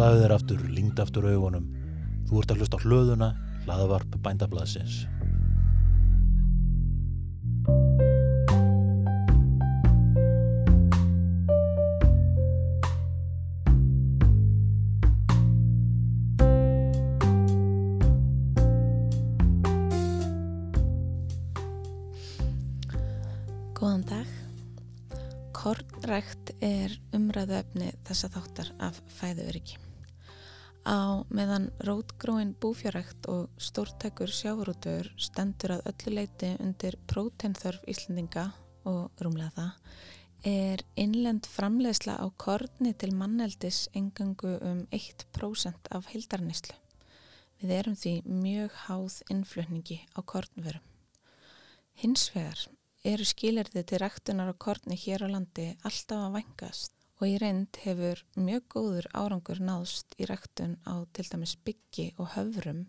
Slaðu þér aftur, lingd aftur augunum. Þú ert að hlusta hlöðuna, hlaðavarp bændablaðsins. Góðan dag. Kornrækt er umræðuefni þessa þáttar af fæðuöryggi. Á meðan rótgróin búfjárækt og stórtækur sjávarútur stendur að öllu leiti undir próteinþörf Íslandinga og rúmlega það, er innlend framleiðsla á korni til manneldis engangu um 1% af heildarnislu. Við erum því mjög háð innflutningi á kornverum. Hins vegar eru skilirði til ræktunar á korni hér á landi alltaf að vangast og í reynd hefur mjög góður árangur náðst í ræktun á til dæmis byggi og höfrum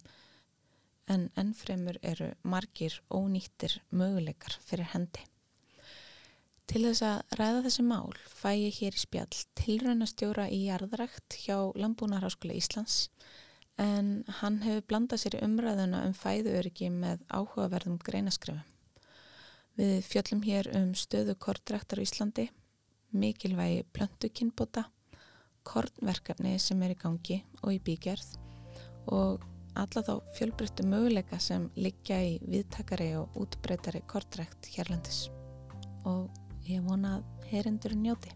en ennfremur eru margir ónýttir möguleikar fyrir hendi. Til þess að ræða þessi mál fæ ég hér í spjall tilraunastjóra í jarðrækt hjá Lambúnarháskóla Íslands en hann hefur blandað sér í umræðuna um fæðuöryggi með áhugaverðum greinaskrifum. Við fjöllum hér um stöðu kortræktar í Íslandi, mikilvægi plöntukinnbóta, kornverkefni sem er í gangi og í bígerð og alla þá fjölbreyttu möguleika sem liggja í viðtakari og útbreytari kortrækt hérlandis. Og ég vona að herindur njóti.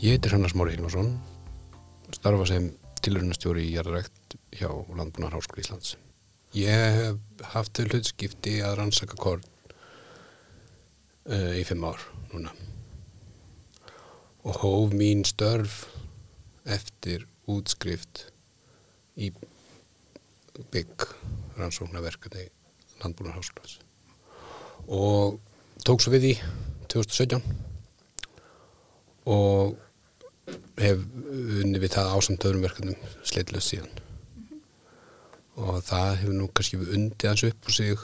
Ég heitir Hannas Móri Hilmarsson, starfa sem tilrunastjóri í jarðrækt hjá Landbúnar Háskóli Íslands. Ég hef haft þau hlutskipti að rannsaka korn uh, í fimm ár núna. Og hóf mín störf eftir útskrift í bygg rannsóknarverkefni Landbúnar Háskólas og tók svo við í 2017 og hef unni við það ásamt öðrum verkefnum sleitlega síðan mm -hmm. og það hefur nú kannski við undi hans upp úr sig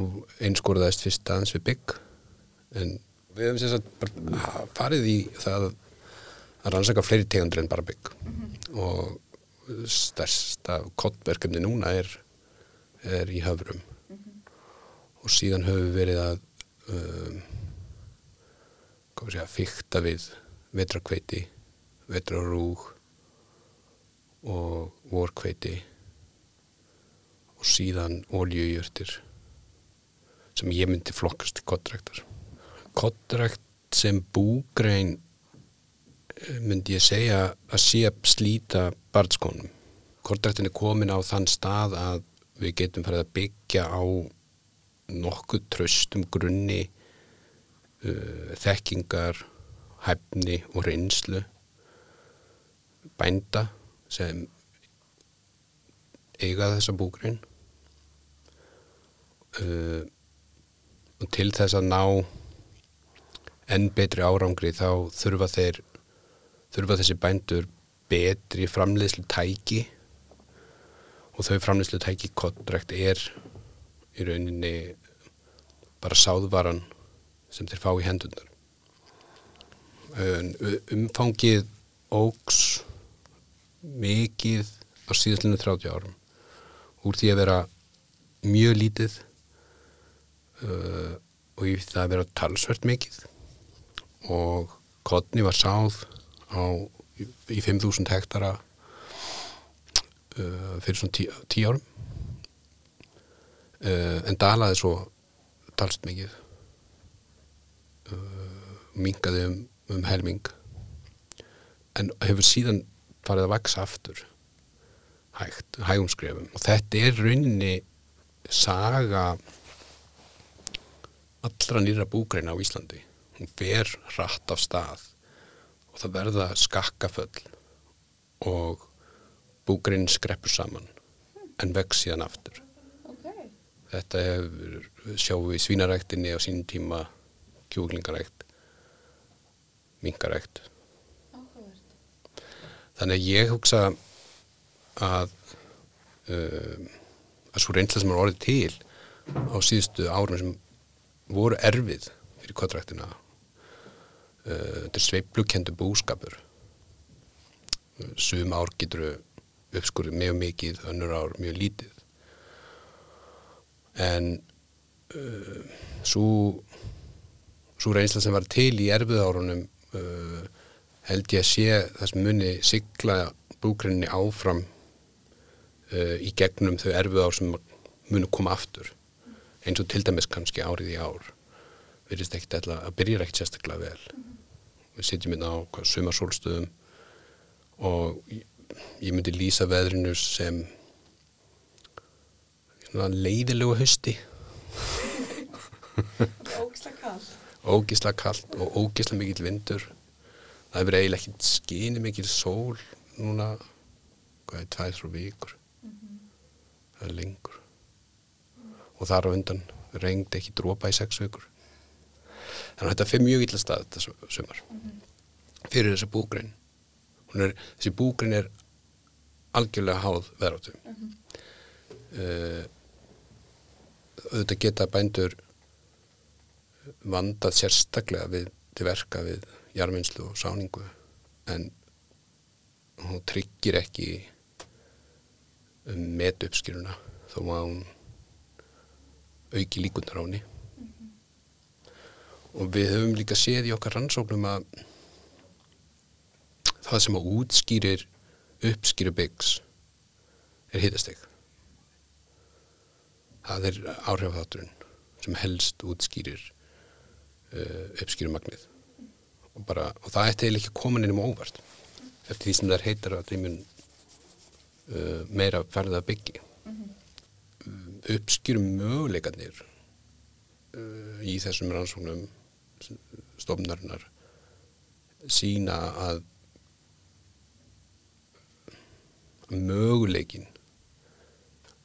og einskóraðist fyrst aðeins við bygg en við hefum sérstaklega farið í það að rannsaka fleiri tegundur en bara bygg mm -hmm. og stærsta kottverkefni núna er, er í höfrum mm -hmm. og síðan höfum við verið að um, fykta við vetrakveiti, vetrarúg og vorkveiti og síðan oljujörtir sem ég myndi flokkast kottræktar. Kottrækt sem búgrein myndi ég segja að sé að slíta barnskónum. Kottræktin er komin á þann stað að við getum farið að byggja á nokkuð tröstum grunni uh, þekkingar hæfni og reynslu bænda sem eiga þessa búgrein. Uh, og til þess að ná enn betri árangri þá þurfa þeir þurfa þessi bændur betri framleiðslu tæki og þau framleiðslu tæki kottrækt er í rauninni bara sáðvaran sem þeir fá í hendunar umfangið ógs mikið á síðastlinu 30 árum. Úr því að vera mjög lítið uh, og í það að vera talsvert mikið. Og kodni var sáð á, í 5.000 hektara uh, fyrir svona 10 árum. Uh, en dalaði svo talst mikið. Mingaði um um helming. En hefur síðan farið að vaksa aftur. Hægt, hægumskrefum. Og þetta er rauninni saga allra nýra búgreina á Íslandi. Hún fer rætt af stað. Og það verða skakkaföll. Og búgrein skreppur saman. En vex síðan aftur. Okay. þetta hefur sjáum við svínaræktinni á sínum tíma kjúklingarækt mingarækt þannig að ég hugsa að um, að svo reynsla sem er orðið til á síðustu árum sem voru erfið fyrir kottræktina uh, þetta er sveiplukendu búskapur. Sum ár getur uppskurðið mjög mikið, önnur ár mjög lítið. En uh, svo svo reynsla sem var til í erfið árunum uh, held ég að sé það sem muni sigla búgrinni áfram uh, í gegnum þau erfið ár sem muni koma aftur. Eins og til dæmis kannski árið í ár. Virðist ekkert alltaf að byrja ekkert sérstaklega vel. Við sitjum inn á sumarsólstöðum og ég, myndi lýsa veðrinu sem leiðilegu hösti Ógislega kall ógisla kallt og ógisla mikill vindur. Það hefur eiginlega ekkert skini mikill sól núna hvað er tvæð þrjú vikur. Það er lengur. Og þar á undan reyngdi ekki drópa í sex vikur. Þannig að þetta fyrir mjög illa stað þetta sumar. Fyrir þessi búgrein. Er, þessi búgrein er algjörlega háð verðátum mm -hmm. uh, auðvitað geta bændur vandað sérstaklega við, til verka við jarfinslu og sáningu en hún tryggir ekki um met uppskýruna þó að hún auki líkundar á henni mm -hmm. og við höfum líka séð í okkar rannsóknum að það sem að útskýrir uppskýru byggs er hitasteg það er áhrifþátturinn sem helst útskýrir uh, uppskýrumagnið og, bara, og það ætti eiginlega ekki að koma nefnum óvart eftir því sem það heitar að þeim uh, meira ferða að byggja mm -hmm. uppskýrum möguleikarnir uh, í þessum rannsóknum stofnarinnar sína að möguleikin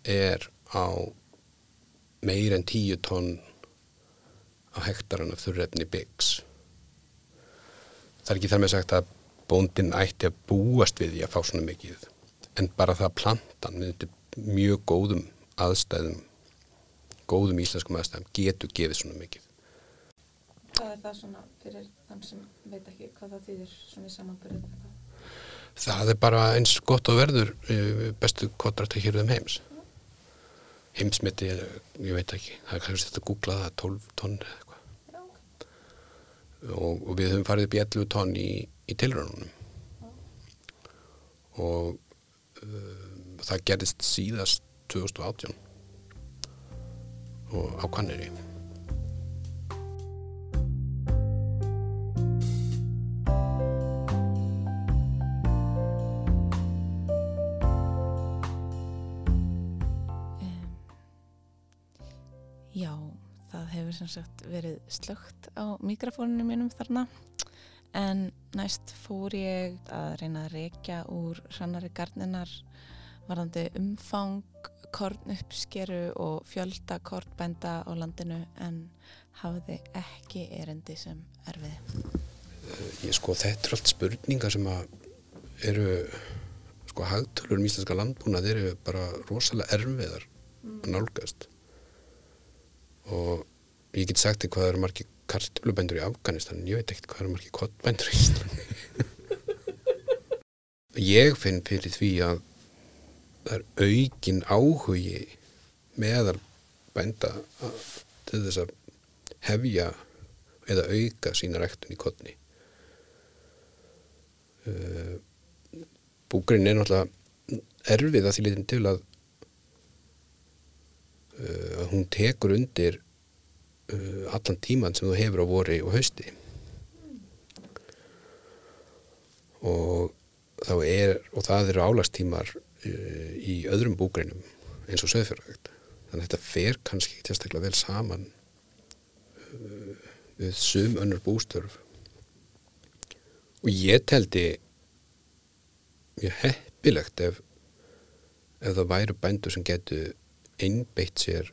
er á meir en tíu tonn á hektaran af þurrefni byggs. Það er ekki þar með sagt að bóndin ætti að búast við því að fá svona mikið en bara það að plantan með mjög góðum aðstæðum góðum íslenskum aðstæðum getur gefið svona mikið. Hvað er það svona fyrir þann sem veit ekki hvað það þýðir svona í samanbyrðu? Það er bara eins gott og verður eh, bestu kottrætt að hér um heims heimsmyndi, ég veit ekki það er kannski að googla það 12 tonn eða eitthvað og, og við höfum farið upp í 11 tonn í, í tilrönunum og uh, það gerist síðast 2018 og á kanneri sem sagt verið slögt á mikrofóninu mínum þarna en næst fór ég að reyna að reykja úr hrannari gardninar varðandi umfang kornuppskeru og fjölda kortbænda á landinu en hafði ekki erindi sem erfiði. Ég sko þetta er allt spurningar sem að eru sko hagtölur um íslenska landbúnað eru bara rosalega erfiðar mm. að nálgast og ég get sagt þig hvað eru margi kartulubændur í Afganistan en ég veit ekkert hvað eru margi kottbændur í Íslandi. Ég finn fyrir því að það er aukin áhugi meðal bænda til þess að hefja eða auka sína ræktun í kottni uh, búkurinn er náttúrulega erfið að því litin til að uh, að hún tekur undir uh, allan tíman sem þú hefur á vori og hausti. Og þá er og það eru álastímar uh, í öðrum búgreinum eins og söðfjörðagt þannig að þetta fer kannski ekki tilstaklega vel saman uh, við sum önnur bústörf. Og ég teldi mjög heppilegt ef, ef það væru bændur sem getur einbeitt sér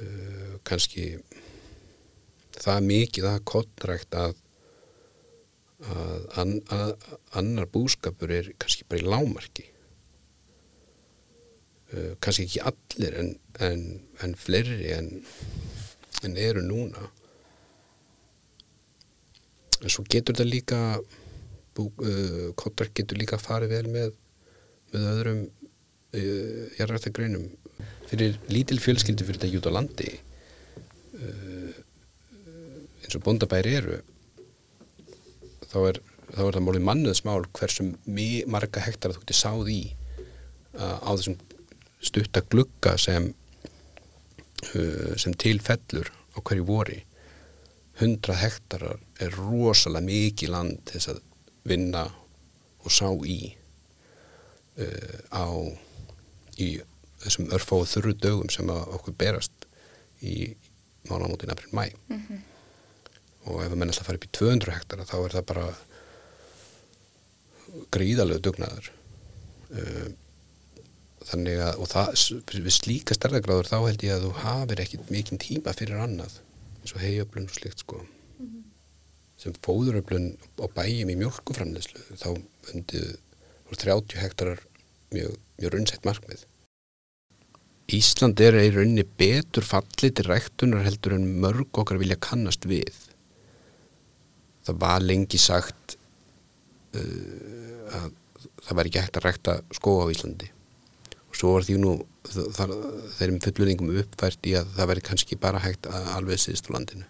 uh, kannski það mikið að kontrækt að, að, an, að annar búskapur er kannski bara í lámarki uh, kannski ekki allir en, en, en fleiri en, en eru núna. En svo getur þetta líka uh, kottverk getur líka farið vel með með öðrum uh, jarðrættagreinum fyrir lítil fjölskyldi fyrir þetta jút á landi uh, eins og bondabæri eru þá er, þá er það málið mannuðsmál hversum marga hektar þú getur sáð í uh, á þessum stutta glugga sem uh, sem tilfellur á hverju vori. 100 hektarar er rosalega mikið land þess að vinna og sá í uh, á í þessum örfóðu þurru dögum sem okkur berast í mánamótin april mæ mm -hmm. og ef að menn alltaf fara upp í 200 hektara þá er það bara gríðalegu dugnaður uh, þannig að og það, við slíka stærðagráður þá held ég að þú hafir ekkit mikinn tíma fyrir annað eins og heiöflun og slikt sko mm -hmm. sem fóðuröflun á bæjum í mjölkuframleyslu þá undið 30 hektarar mjög, mjög runnsett markmið Ísland er í rauninni betur fallið til ræktunar heldur en mörg okkar vilja kannast við. Það var lengi sagt uh, að það var ekki hægt að rækta skóa á Íslandi. Og svo var því nú þeirrim fulluningum uppfært í að það veri kannski bara hægt að alveg síðst á landinu.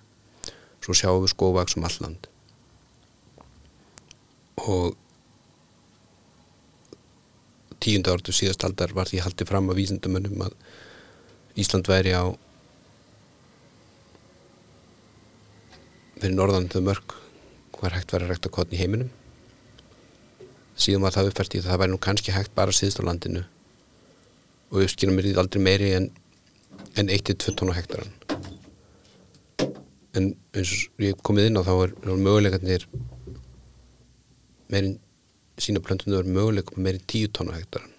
Svo sjáum við skóvaks um alland og tíunda áratu síðast aldar var því haldið fram að vísindamönnum að Ísland væri á fyrir norðan þau mörg hver hægt var að rækta kotni í heiminum. Síðan var það uppfært í að það væri nú kannski hægt bara síðst á landinu og uppskynum er því aldrei meiri en, en 1-2 tónu hektaran en eins og ég komið inn á þá er, er möguleikarnir meirinn sína plöntunum er möguleikum meirinn 10 tónu hektaran.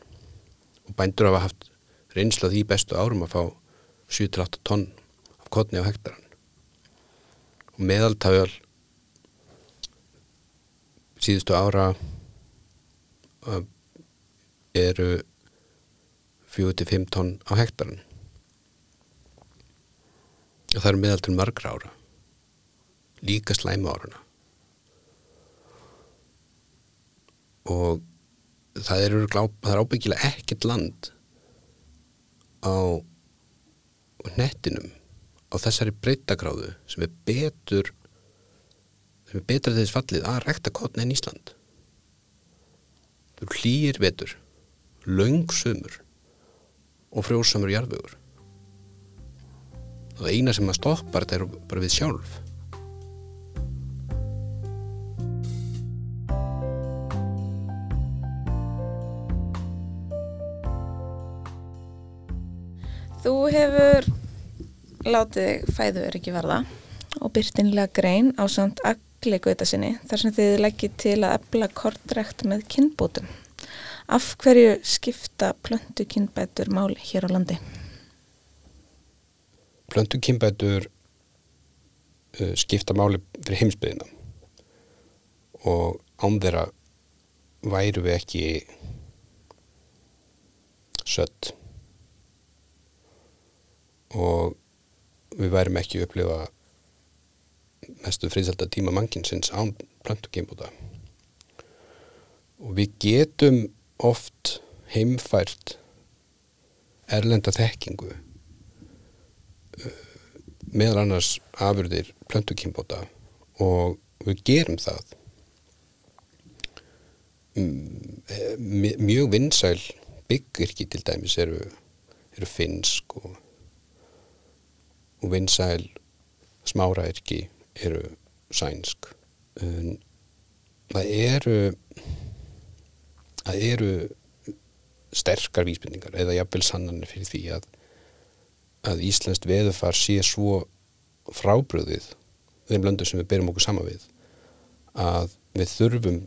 Og bændur hafa haft reynsla því bestu árum að fá 7-8 tónn af kotni á hektaran. Og meðaltafjál síðustu ára eru 4-5 tónn á hektaran. Og það eru meðal til margra ára líka slæma áruna og það það er ábyggilega ekkert land á nettinum á þessari breytagráðu sem er betur sem er betur þess fallið að rekta kotna en Ísland. Þú hlýir betur langsumur og frjósamur jarðvögur og það eina sem að stoppar þetta er bara við sjálf Þú hefur látið fæður ekki verða og byrtinlega grein á samt agli gauta sinni þar sem þið leggir til að ebla kortrekt með kynbótum. Af hverju skipta plöntu kynbætur máli hér á landi? Plöntu kynbætur uh, skipta máli fyrir heimsbyðina og án þeirra væru við ekki sött og við værum ekki upplifa mestu friðselda tíma manginsins án plöntu kynbúta og við getum oft heimfært erlenda þekkingu uh, meðal annars afurðir plöntukímbóta og við gerum það. Mjög vinsæl byggirki til dæmis eru, eru finsk og, og vinsæl smárairki eru sænsk en það eru það eru sterkar vísbendingar eða jafnvel sannanir fyrir því að, að Íslandst veðufar sé svo frábröðið þeim löndur sem við berum okkur sama við að við þurfum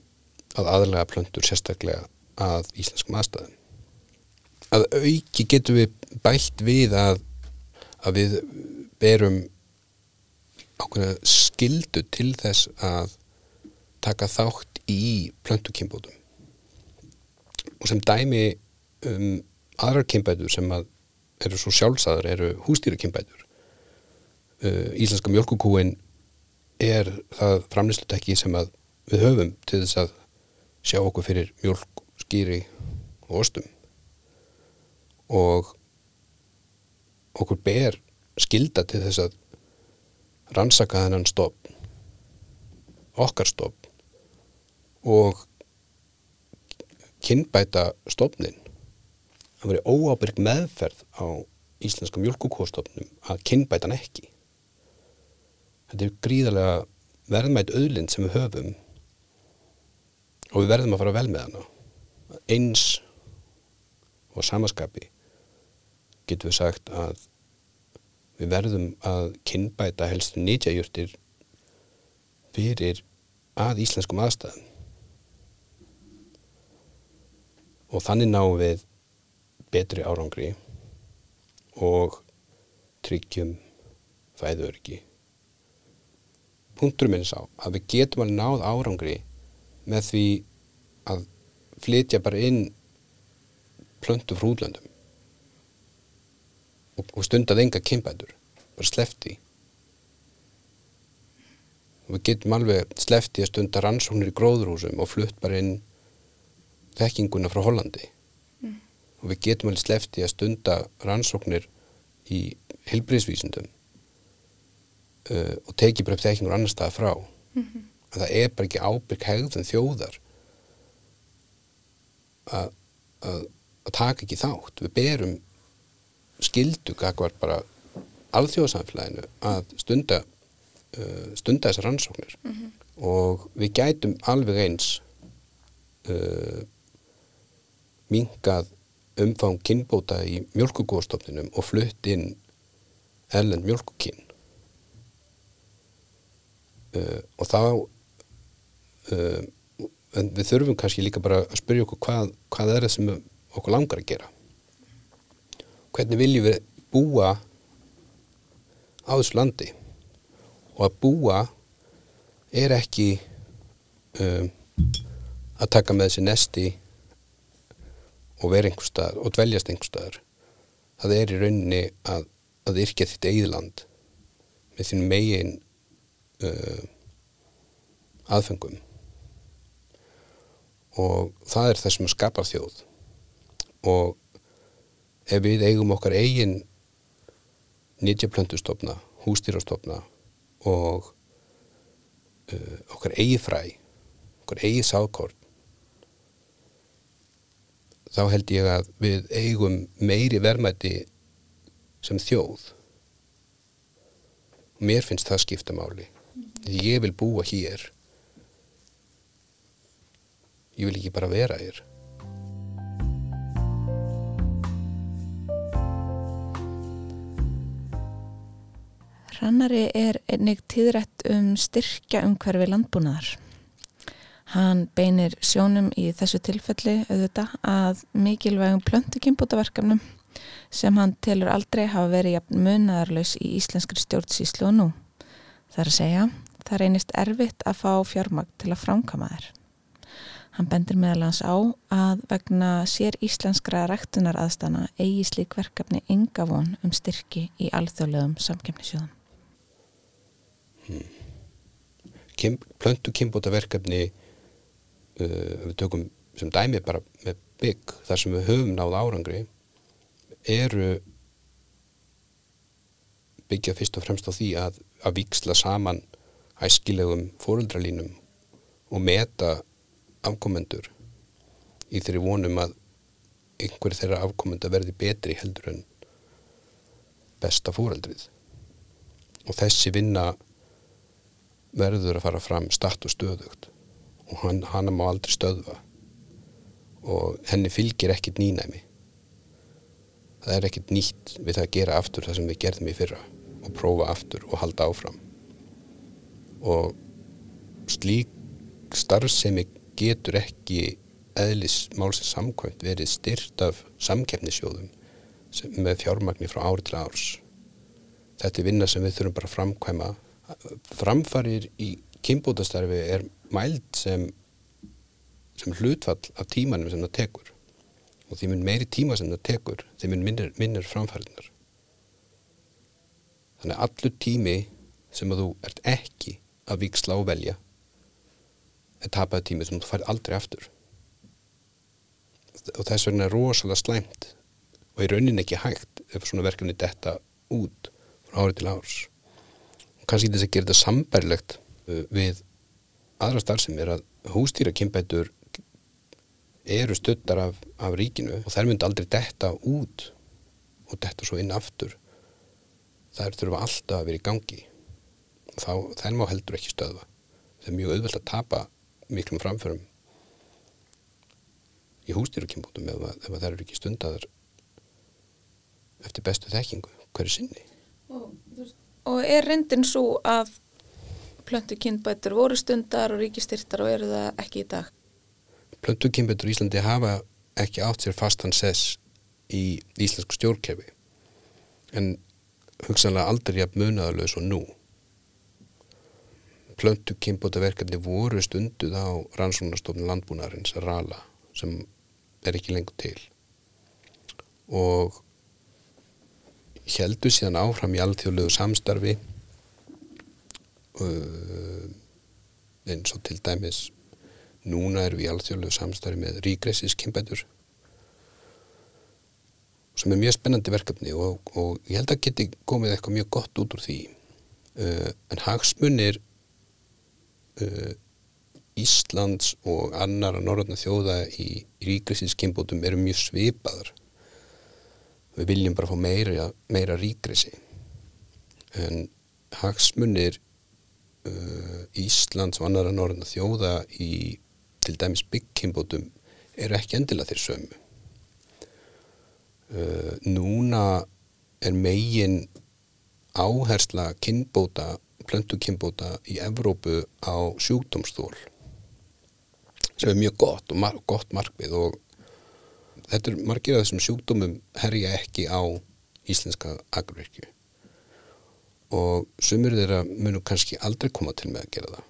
að aðlega plöndur sérstaklega að íslenskum aðstæðum. Að auki getum við bætt við að, að við berum ákveðna skildu til þess að taka þátt í plöntukýmbótum og sem dæmi um aðrar kynbætur sem að eru svo sjálfsæðar eru hústýra kynbætur uh, Íslenska mjölkukúin er það framlýslutekki sem að við höfum til þess að sjá okkur fyrir mjölk, skýri og ostum. Og okkur ber skilda til þess að rannsaka þennan stofn okkar stofn og kynbæta stofnin það veri óábyrg meðferð á íslenska mjölkukóstofnum að kynbætan ekki. Þetta er gríðarlega verðmætt auðlind sem við höfum og við verðum að fara vel með hana. Eins og samaskapi getum við sagt að við verðum að kynbæta helstu nýtjajurtir fyrir að íslenskum aðstæðum. Og þannig náum við betri árangri og tryggjum fæðurörki punkturum minn sá að við getum alveg náð árangri með því að flytja bara inn plöntu frúdlöndum og, og stundað enga kynbætur. Bara slefti og við getum alveg slefti að stunda rannsóknir í gróðurhúsum og flutt bara inn þekkinguna frá Hollandi. Mm. og við getum alveg slefti að stunda rannsóknir í helbriðsvísundum uh, og teki bara upp þekkingur annar staða frá. Mm -hmm. að það er bara ekki ábyrg hegðun þjóðar að að taka ekki þátt. Við berum skildu kakvar bara alþjóðsamfélaginu að stunda uh, stunda þessar rannsóknir. Mm -hmm. og við gætum alveg eins uh, mingað umfang kynbóta í mjölkugóðstofninum og flutt inn erlend mjölkukinn uh, og þá uh, við þurfum kannski líka bara að spyrja okkur hvað, hvað er það sem okkur langar að gera hvernig viljum við búa á þessu landi? Og að búa er ekki um, að taka með þessi nesti og vera einhver staðar og dveljast einhver staðar. Það er í rauninni að, að yrkja þitt eigðland með þín megin uh, aðfengum og það er það sem skapar þjóð. Og ef við eigum okkar eigin nýtjaplöndustofna, hústýrastofna og uh, okkar eigi fræ, okkar eigi sákort þá held ég að við eigum meiri verðmætti sem þjóð. Og mér finnst það skipta máli. Því ég vil búa hér. Ég vil ekki bara vera hér Hrannari er einnig tíðrætt um styrkja umhverfi landbúnaðar. Hann beinir sjónum í þessu tilfelli auðvitað að mikilvægum plöntukimbútaverkefnum sem hann telur aldrei hafa verið munaðarlaus í íslenskri stjórnsíslu og nú. Það er að segja, það reynist erfitt að fá fjármagn til að framkama þær. Hann bendir meðalans á að vegna sér íslenskra rektunar aðstana eigi slík verkefni ynga von um styrki í alþjóðlegum samkemnisjóðum hmm. plöntu kynbótaverkefni uh, við tökum sem dæmi bara með bygg þar sem við höfum náð árangri eru byggja fyrst og fremst á því að, að viksla saman æskilegum fóruldralínum og meta afkomendur í þeirri vonum að einhver þeirra afkomenda verði betri heldur en besta fóreldrið og þessi vinna verður að fara fram start og stöðugt. Og hann, hann má aldrei stöðva. Og henni fylgir ekkit nýnæmi. Það er ekkit nýtt við það að gera aftur það sem við gerðum í fyrra og prófa aftur og halda áfram. Og slík starfsemi getur ekki eðlis málsins samkvæmt verið styrt af samkeppnisjóðum með fjármagni frá ári til árs. Þetta er vinna sem við þurfum bara að framkvæma framfarir í kynbótastarfi er mæld sem, sem hlutfall af tímanum sem það tekur. Og því mun meiri tíma sem það tekur því mun minnir, minnir framfæriðnar þannig að allur tími sem að þú ert ekki að viksla og velja er tapaði tími sem þú fær aldrei aftur. Og þess vegna er rosalega slæmt og í raunin ekki hægt ef svona verkefni detta út frá árið til árs kannski þess að gera þetta sambærilegt uh, við aðra starf sem er að hústýra kynbætur eru stöttar af, af ríkinu og þær myndi aldrei detta út og detta svo inn aftur. Þær þurfa alltaf að vera í gangi. Þá þær má heldur ekki stöðva. Það er mjög auðvelt að tapa miklum framförum í hústýrukynbútum ef, ef það eru ekki stundadar eftir bestu þekkingu hverju sinni. Og, og er reyndin svo að plöntu kynbætur voru stundar og ríkistyrtar og eru það ekki í dag? Plöntu kynbætur í Íslandi hafa ekki átt sér fastan sess í íslensku stjórnkefi en hugsanlega aldrei jafn munaðalös og nú. Plöntu kynbótaverkefni voru stunduð á rannsóknarstofnum landbúnaðarins RALA sem er ekki lengur til. Og heldur síðan áfram í alþjóðlegu samstarfi uh, eins og til dæmis núna erum við í alþjóðlegu samstarfi með ríkresis kynbætur sem er mjög spennandi verkefni og, og ég held að geti komið eitthvað mjög gott út úr því. Uh, en hagsmunir uh, Íslands og annara norðarna þjóða í, ríkrisins kynbótum eru mjög svipaðar við viljum bara fá meira, meira ríkrisi. En hagsmunir uh, Íslands og annara norðarna þjóða í til dæmis byggkynbótum eru ekki endilega þeir sömu. Uh, núna er megin áhersla kynbóta plöntu kynbóta í Evrópu á sjúkdómsþól sem er mjög gott og mar gott markmið og þetta er margir af þessum sjúkdómum herja ekki á íslenska agrurverkju og sumur þeirra munum kannski aldrei koma til með að gera það.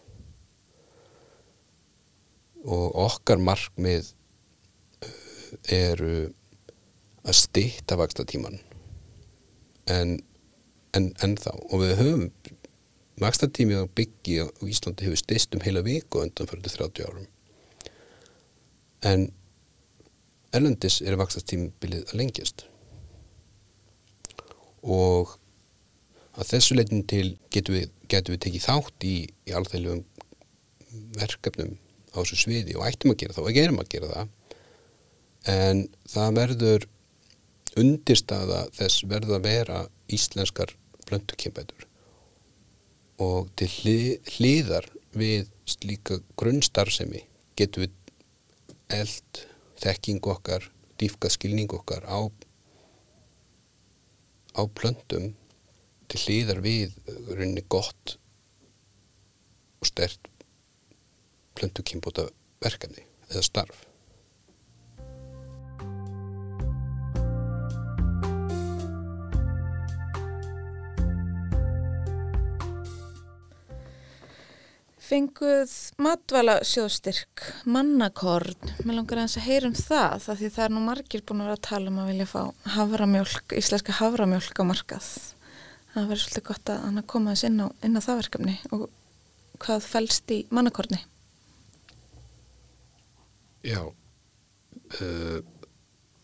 Og okkar markmið eru að stýtta vaksta tíman en, en, en þá. Og við höfum vaksta tími á byggi og Íslandi hefur stýst um heila viku undan fyrir 30 árum. En erlendis er vakstastímbilið að lengjast. Og að þessu leitin til getum við, getum við tekið þátt í, í alþægilegum verkefnum á þessu sviði og ættum að gera það og ekki erum að gera það. En það verður undirstaða þess verður að vera íslenskar blöndukynbætur og til hlýðar við slíka grunnstarfsemi getum við eld þekking okkar, dýfka skilning okkar á, á plöndum til hlýðar við rauninni gott og stert plöndukimbóta verkefni eða starf. Fenguð matvæla sjóðstyrk, mannakorn, mér langar að heyra um það, það því það er nú margir búin að vera að tala um að vilja fá havramjölk, íslenska havramjölk á markað. Það verður svolítið gott að koma þess inn á, inn á það verkefni og hvað fælst í mannakorni? Já, uh,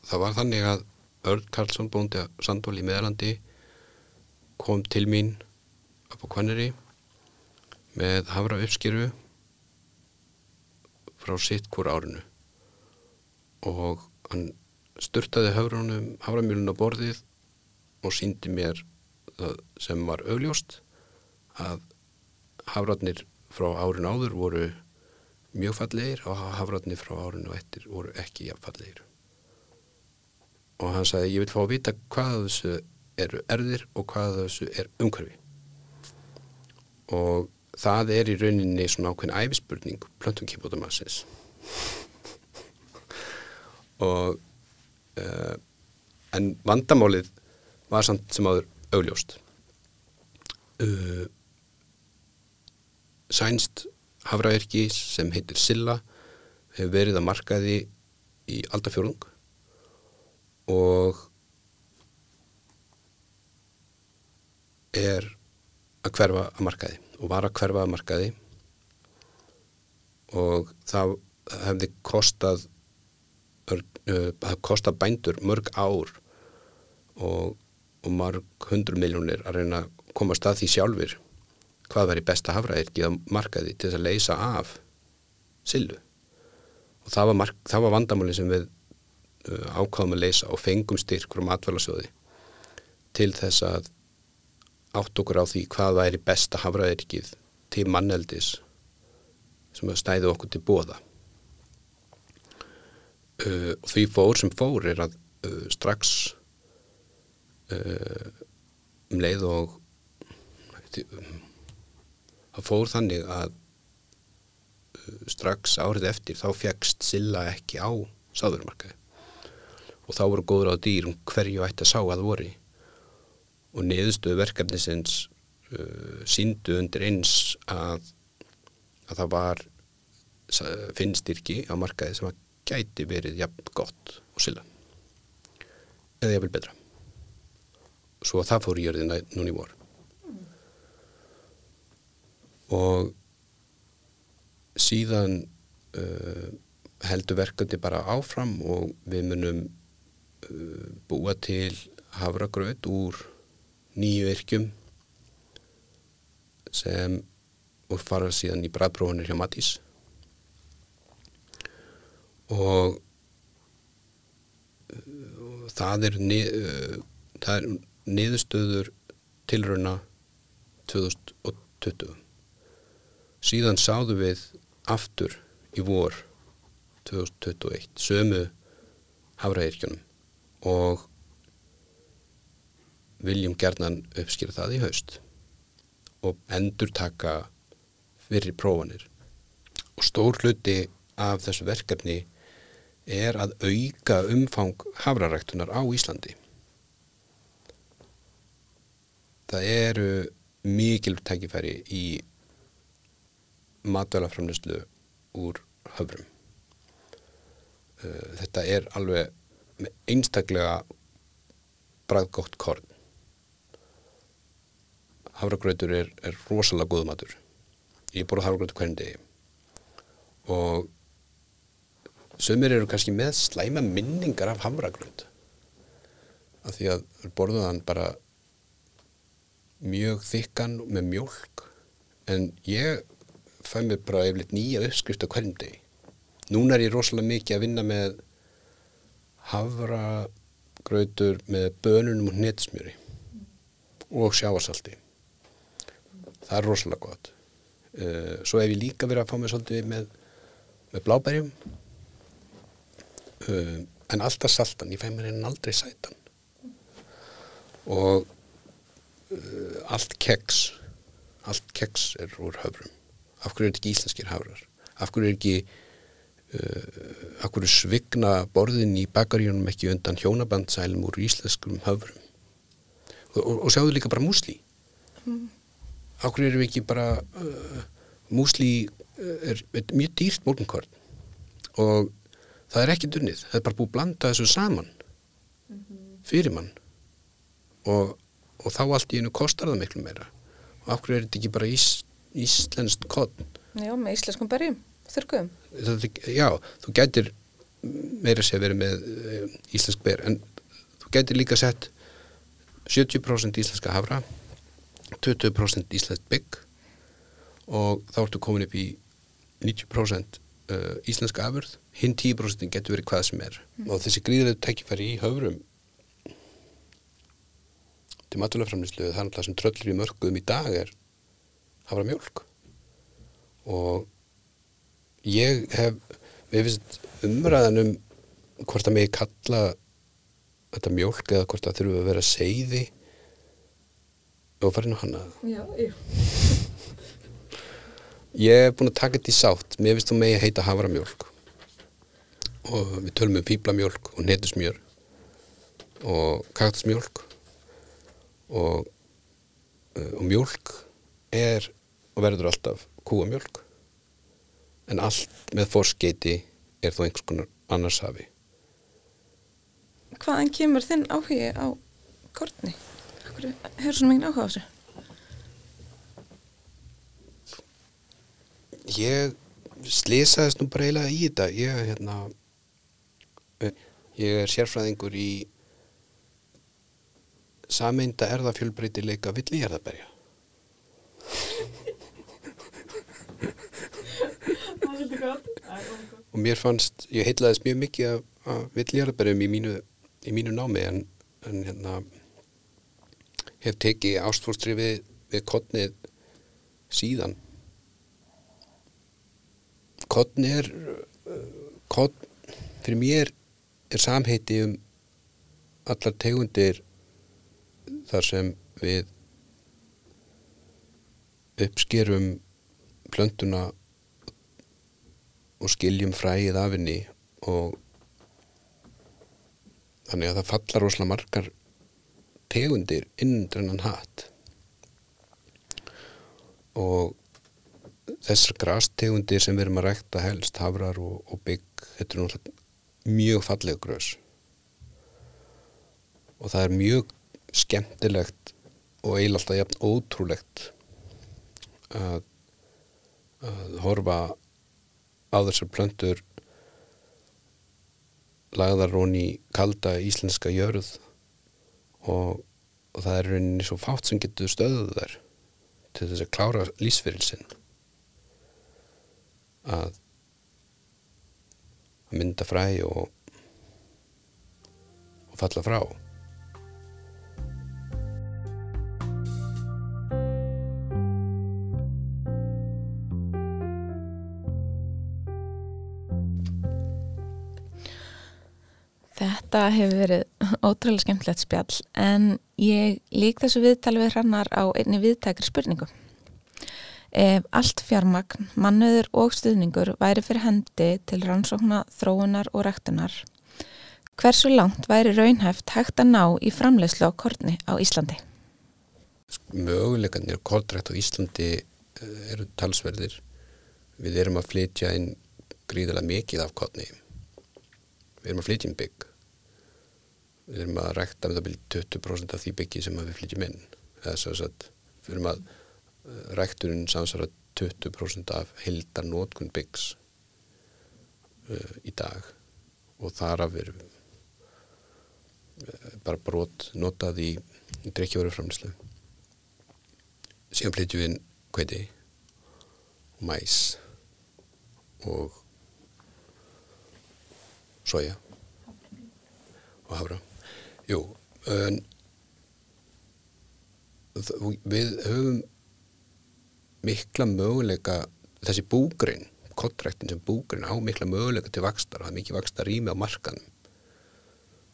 það var þannig að Örd Karlsson búndi að Sandvól í meðalandi kom til mín upp á Kvanneri með hafra uppskýru frá sitt hvort árinu. Og hann störtaði haframjölun á borðið og síndi mér það sem var augljóst að hafratnir frá árinu áður voru mjög fallegir og hafratnir frá árinu eftir voru ekki jafnfallegir og hann sagði ég vil fá að vita hvað þessu eru erðir og hvað þessu er umhverfi. Og það er í rauninni svona ákveðin æfispurning plöntum kýrbótamassins og uh, en vandamálið var samt sem áður augljóst. Uh, sænst hafraverki sem heitir Silla hefur verið að markaði í aldafjörung og er að hverfa að markaði og var að hverfa að markaði. Og það hefði kostað það kostað bændur mörg ár og, og mörg hundru miljónir að reyna að komast að því sjálfur hvað væri besta hafraðirkið að markaði til þess að leysa af sillu og það var, mark, það var vandamáli sem við uh, ákváðum að leysa og fengum styrkur um atvælasjóði til þess að átt okkur á því hvað væri besta hafraðirkið til manneldis sem að stæði okkur til bóða uh, og því fór sem fór er að uh, strax uh, um leið og það fór þannig að uh, strax árið eftir þá fegst Silla ekki á sáðurmarkaði og þá voru góður á dýr um hverju ætti að sá að voru og niðurstöðu verkefnisins uh, síndu undir eins að að það var finnstyrki á markaði sem að gæti verið jafn gott og sila eða jafnvel betra. Svo að það fór í jörðina núni í vor. Og síðan uh, heldur verkandi bara áfram og við munum uh, búa til hafragröð úr nýju yrkjum sem og fara síðan í bræðprófanir hjá Matís. Og uh, það er, nið, uh, það er niðurstöður tilröna 2020 síðan sáðu við aftur í vor 2021 sömu hafraðirkjunum og viljum gerðnan uppskýra það í haust og endur taka fyrir prófanir og stór hluti af þessu verkefni er að auka umfang hafraræktunar á Íslandi. Það eru mikil tækifæri í matvælaframlöslu úr höfrum. Uh, þetta er alveg einstaklega bræðgótt korn. Hafragrautur er, er rosalega góð matur. Ég borða hafragrautur hverjum degi og Sumir eru kannski með slæma minningar af hamragrönd af því að borðuðan bara mjög þykkan með mjölk en ég fæ mér bara eflitt nýja uppskrift á hverjum degi. Núna er ég rosalega mikið að vinna með havragrautur með bönunum og hnetsmjöri og sjáarsalti. Það er rosalega gott. Eh, svo hef ég líka verið að fá mér svolítið með, með blábærjum um, en alltaf saltan, ég fæ mér einn aldrei sætan. Og uh, allt keks. Allt keks er úr höfrum. Af hverju er ekki íslenskir hafrar? Af hverju er ekki uh, af hverju svigna borðin í bakaríunum ekki undan hjónabandsælum úr íslenskum höfrum? Og, og, og sjáðu líka bara músli. Mm. Hverju erum við ekki bara uh, músli uh, er, er mjög dýrt morgunkorn? Og það er ekki dunnið, það er bara búið að blanda þessu saman -hmm. fyrir mann. Og, og þá allt í einu kostar það miklu meira. Og hverju er þetta ekki bara ís, íslenskt kodn Já, með íslenskum berjum, þurkuðum Já, þú gætir meira sé að vera með uh, íslensk ber en þú gætir líka sett 70% íslenska hafra 20% íslenskt bygg og þá ertu komin upp í 90% uh, íslenska afurð. Hinn 10% getur verið hvað sem er. Mm. og þessi gríðilegu tækifæri í höfrum til maturleframlislu það er alltaf sem tröllir í mörgum í dag er hafra mjölk og ég hef við finnst umræðan um hvort að mig kalla þetta mjölk eða hvort að þurfu að vera seiði og farin á hana Já, já. Ég hef búin að taka þetta í sátt. Mér finnst þú megi að heita havramjölk og við tölum um fýblamjölk og netusmjör og kaktusmjölk og, uh, og mjölk er og verður alltaf kúamjölk en allt með fórskeiti er þó einhvers konar annars hafi hvaðan kemur þinn áhugi á kortni? Akkur hefur svona mikið áhuga á þessu? Ég slýsaðist nú bara eiginlega í þetta. Ég, hérna, ég er sérfræðingur í sameinda erðafjölbreytileika villíjarðaberja. og mér fannst, ég heitlaðist mjög mikið af, af villjarðberðum í mínu, í mínu námi en, en hérna hef tekið ástfórstri við, við kottnið síðan. Kottni er kottn, fyrir mér er samheiti um allar tegundir þar sem við uppskerum plöntuna og skiljum fræið af henni og þannig að það fallar rosalega margar tegundir innrennan hatt. Og þessar grastegundir sem við erum að rækta helst, hafrar og, og bygg þetta er náttúrulega mjög falleg grös. Og það er mjög skemmtilegt og eiginlega alltaf jafn ótrúlegt að, að horfa á þessar plöntur lagðar hún í kalda íslenska jörð og, og það er rauninni svo fátt sem getur stöðuð þær til þess að klára lísfyrilsinn að að mynda fræ og og falla frá. Þetta hefur verið ótrúlega skemmtilegt spjall en ég lík þessu viðtal við hrannar á einni viðtækri spurningu. Ef allt fjármagn, mannöður og stuðningur væri fyrir hendi til rannsókna, þróunar og rektunar, hversu langt væri raunhæft hægt að ná í framlegslu á kortni á Íslandi? Möguleikarnir kortrækt á Íslandi eh, eru talsverðir. Við erum að flytja inn gríðilega mikið af kortni. Við erum að flytja inn bygg. Við erum að rækta með það byrju 20% af því byggi sem við flytjum inn. Eða svo að við erum að rækturinn samsvara 20% af hildar nótkun byggs uh, í dag. Og þar af erum uh, bara brot notað í, í drekkjavöruframlislu síðan flytjum við inn kveiti og mæs og soja og hafra jú en við höfum mikla möguleika þessi búgrin, kontraktin sem búgrin á mikla möguleika til vakstar og það er mikið vakstar rými á markanum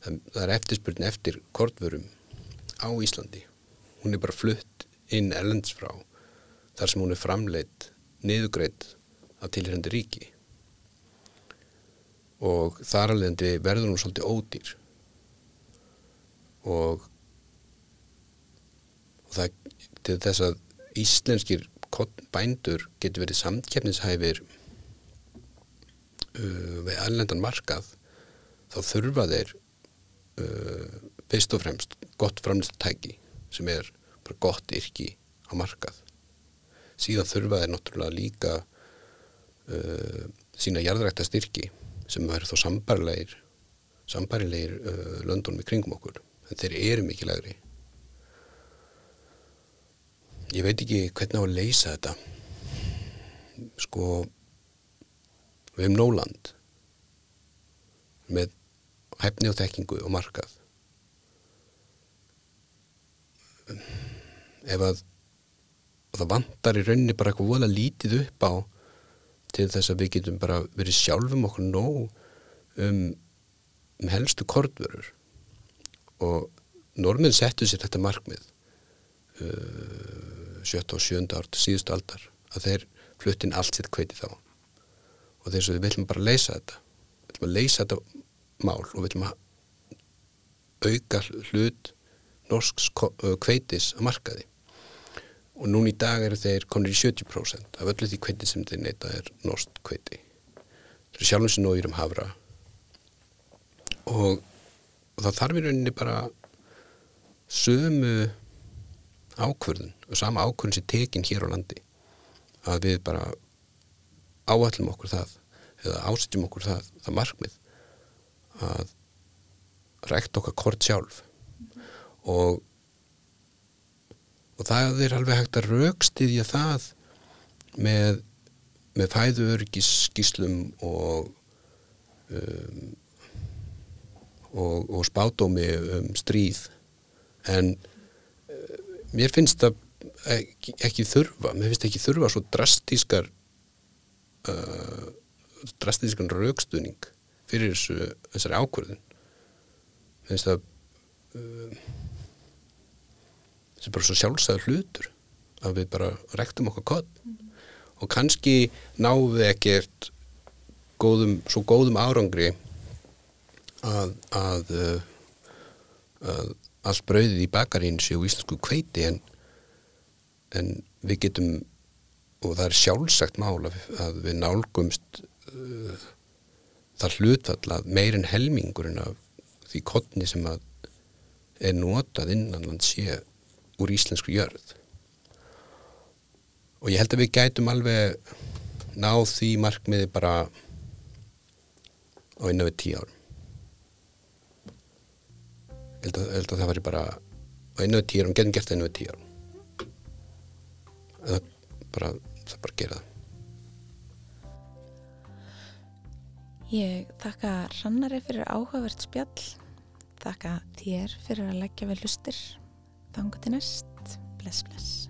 það, er eftirspurnin eftir kortvörum á Íslandi. Hún er bara flutt inn erlends frá þar sem hún er framleitt niðugreitt af tilhengandi ríki. Og þar alveg verður hún svolítið ódýr og, og það til þess að íslenskir bændur getur verið samkeppnishæfir uh, við allendan markað þá þurfa þeir uh, fyrst og fremst gott framlýstutæki sem er bara gott yrki á markað. Síðan þurfa þeir náttúrulega líka uh, sína jarðrækta styrki sem verður þó sambarilegir sambarilegir uh, löndunum í kringum okkur en þeir eru mikið legri ég veit ekki hvernig á að leysa þetta. Sko við hefum nóland með hæfni og þekkingu og markað. Ef að það vantar í rauninni bara eitthvað vola lítið upp á til þess að við getum bara verið sjálfum okkur nóg um, um helstu kortvörur og normin settu sér þetta markmið uh, 7. og 7. árt síðustu aldar að þeir fluttin allt sitt kveiti þá og þess að við viljum bara leysa þetta við viljum að leysa þetta mál og við viljum að auka hlut norsks kveitis að markaði og núna í dag eru þeir konur í 70% af öllu því kveiti sem þeir neyta er norsk kveiti þeir sjálfum sem nógir um hafra og og það þarf í rauninni bara sömu ákvörðun og sama ákvörðun sem tekin hér á landi. Að við bara áallum okkur það eða ásetjum okkur það, það markmið að rækta okkar kort sjálf. Og og það er alveg hægt að raukstiðja það með, með fæðuörgis skíslum og um, og, og spátómi um stríð en uh, mér finnst það ekki, ekki þurfa mér finnst ekki þurfa svo drastískar uh, drastískan raukstuðning fyrir þessu, þessari ákvörðun mér finnst það uh, sem bara svo sjálfsæður hlutur að við bara rektum okkar kott mm. og kannski náum við ekkert góðum, svo góðum árangri að, að, að allt brauðið í bakarín séu íslensku kveiti en, en við getum og það er sjálfsagt mál að við nálgumst uh, það hlutfall að meirinn helmingurinn af því kottni sem að er notað innanland sé úr íslensku jörð. Og ég held að við gætum alveg náð því markmiði bara á einu við tíu árum held að, held að það var bara á einu tíu árum, getum gert það einu tíu árum eða bara það bara gera það Ég þakka Rannari fyrir áhugavert spjall þakka þér fyrir að leggja við lustir Þangu til næst. Bless, bless.